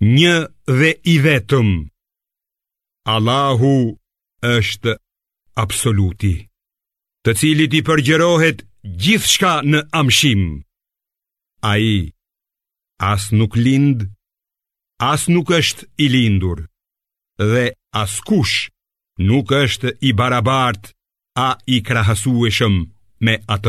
Një dhe i vetëm, Allahu është absoluti, të cilit i përgjërohet gjithçka në amshim. Ai, as nuk lind, as nuk është i lindur, dhe askush nuk është i barabartë a i krahasueshëm me atë.